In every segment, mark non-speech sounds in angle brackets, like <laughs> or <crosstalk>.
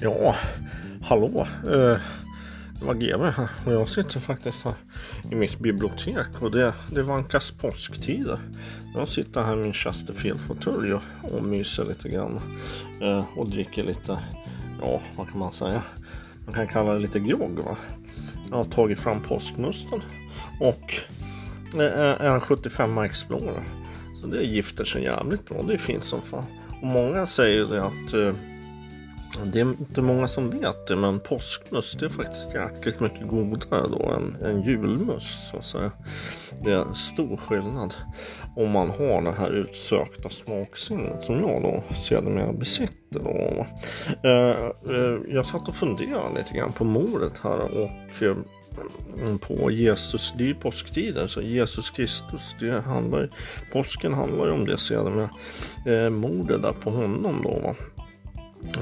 Ja, hallå. Eh, det var GW här och jag sitter faktiskt här i mitt bibliotek och det, det vankas påsktider. Jag sitter här i min Chesterfield-fåtölj och, och myser lite grann eh, och dricker lite, ja vad kan man säga? Man kan kalla det lite grogg va. Jag har tagit fram påskmusten och är en 75 Explorer. Så det gifter sig jävligt bra, det är fint som fan. Och många säger det att det är inte många som vet det, men påskmust är faktiskt jäkligt mycket godare då än, än julmust. Så att säga. Det är stor skillnad om man har det här utsökta smaksinnet som jag då sedermera besitter. Då. Eh, eh, jag satt och funderade lite grann på mordet här och eh, på Jesus, det är ju påsktider, så Jesus Kristus, det handlar, påsken handlar ju om det sedermera eh, mordet där på honom då. Va?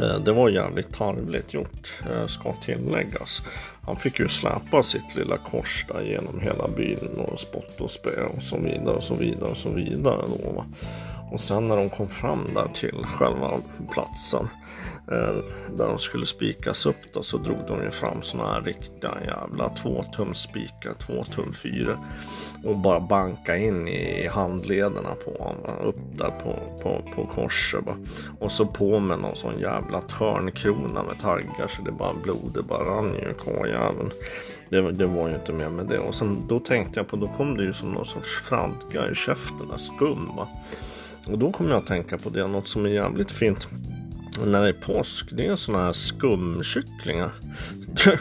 Eh, det var jävligt tarvligt gjort, eh, ska tilläggas. Han fick ju släpa sitt lilla kors där genom hela byn och spott och spö och så vidare och så vidare och så vidare. Då, och sen när de kom fram där till själva platsen eh, där de skulle spikas upp då, så drog de ju fram såna här riktiga jävla tvåtumsspikar, två tum fyra och bara banka in i handlederna på honom, upp där på, på, på korset bara. och så på med någon sån jävla törnkrona med taggar så det bara blodet bara rann ju karljäveln. Det, det, var ju inte mer med det och sen då tänkte jag på då kom det ju som någon sorts fradga i käften, skum va. Och då kommer jag att tänka på det, något som är jävligt fint när det är påsk, det är såna här skumkycklingar.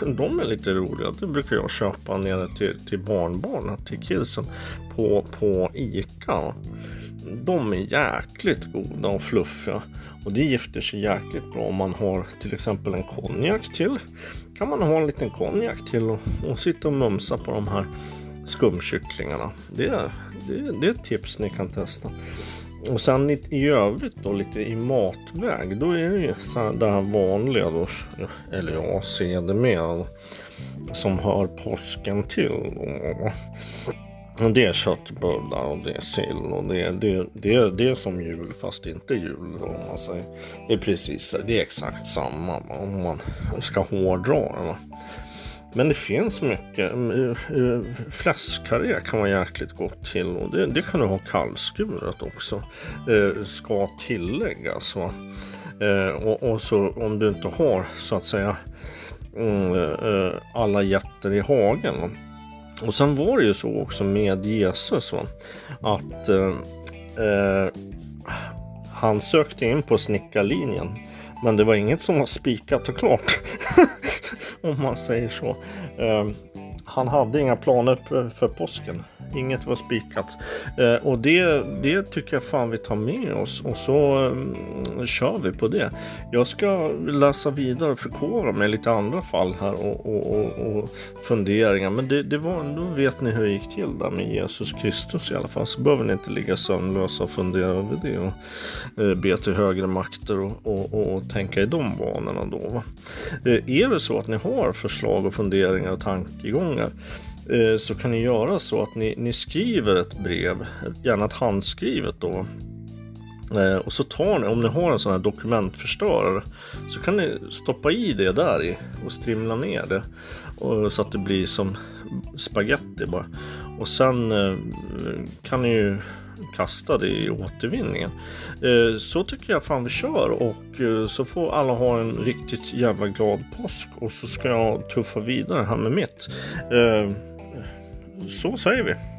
<laughs> De är lite roliga. Det brukar jag köpa nere till, till barnbarnen, till kidsen på, på Ica. De är jäkligt goda och fluffiga och det gifter sig jäkligt bra om man har till exempel en konjak till. Kan man ha en liten konjak till och, och sitta och mumsa på de här skumkycklingarna. Det, det, det är ett tips ni kan testa. Och sen i, i övrigt då lite i matväg då är det ju så det här vanliga då, eller ja, sedermera som hör påsken till. Och det är köttbullar och det är sill och det, det, det, det är som jul fast inte jul. Då, om man säger. Det är precis det är exakt samma om man ska hårdra det. Men det finns mycket. Mm, eh, eh, Fläskkarré kan vara jäkligt gott till och det, det kan du ha kallskuret också. Eh, ska tilläggas. Va? Eh, och, och, så om du inte har så att säga mm, alla jätter i hagen. Va? Och sen var det ju så också med Jesus va? att eh, han sökte in på snickarlinjen men det var inget som var spikat och klart. <laughs> om man säger så. Ehm, han hade inga planer för påsken. Inget var spikat. Eh, och det, det tycker jag fan vi tar med oss och så eh, kör vi på det. Jag ska läsa vidare och förkovra mig lite andra fall här och, och, och, och funderingar. Men det, det var, då vet ni hur det gick till där med Jesus Kristus i alla fall. Så behöver ni inte ligga sömnlösa och fundera över det och eh, be till högre makter och, och, och tänka i de banorna då. Va? Eh, är det så att ni har förslag och funderingar och tankegångar Eh, så kan ni göra så att ni, ni skriver ett brev, gärna ett handskrivet då. Eh, och så tar ni, om ni har en sån här dokumentförstörare, så kan ni stoppa i det där i och strimla ner det. Och, så att det blir som spaghetti bara. Och sen eh, kan ni ju kasta det i återvinningen. Så tycker jag fan vi kör och så får alla ha en riktigt jävla glad påsk och så ska jag tuffa vidare här med mitt så säger vi.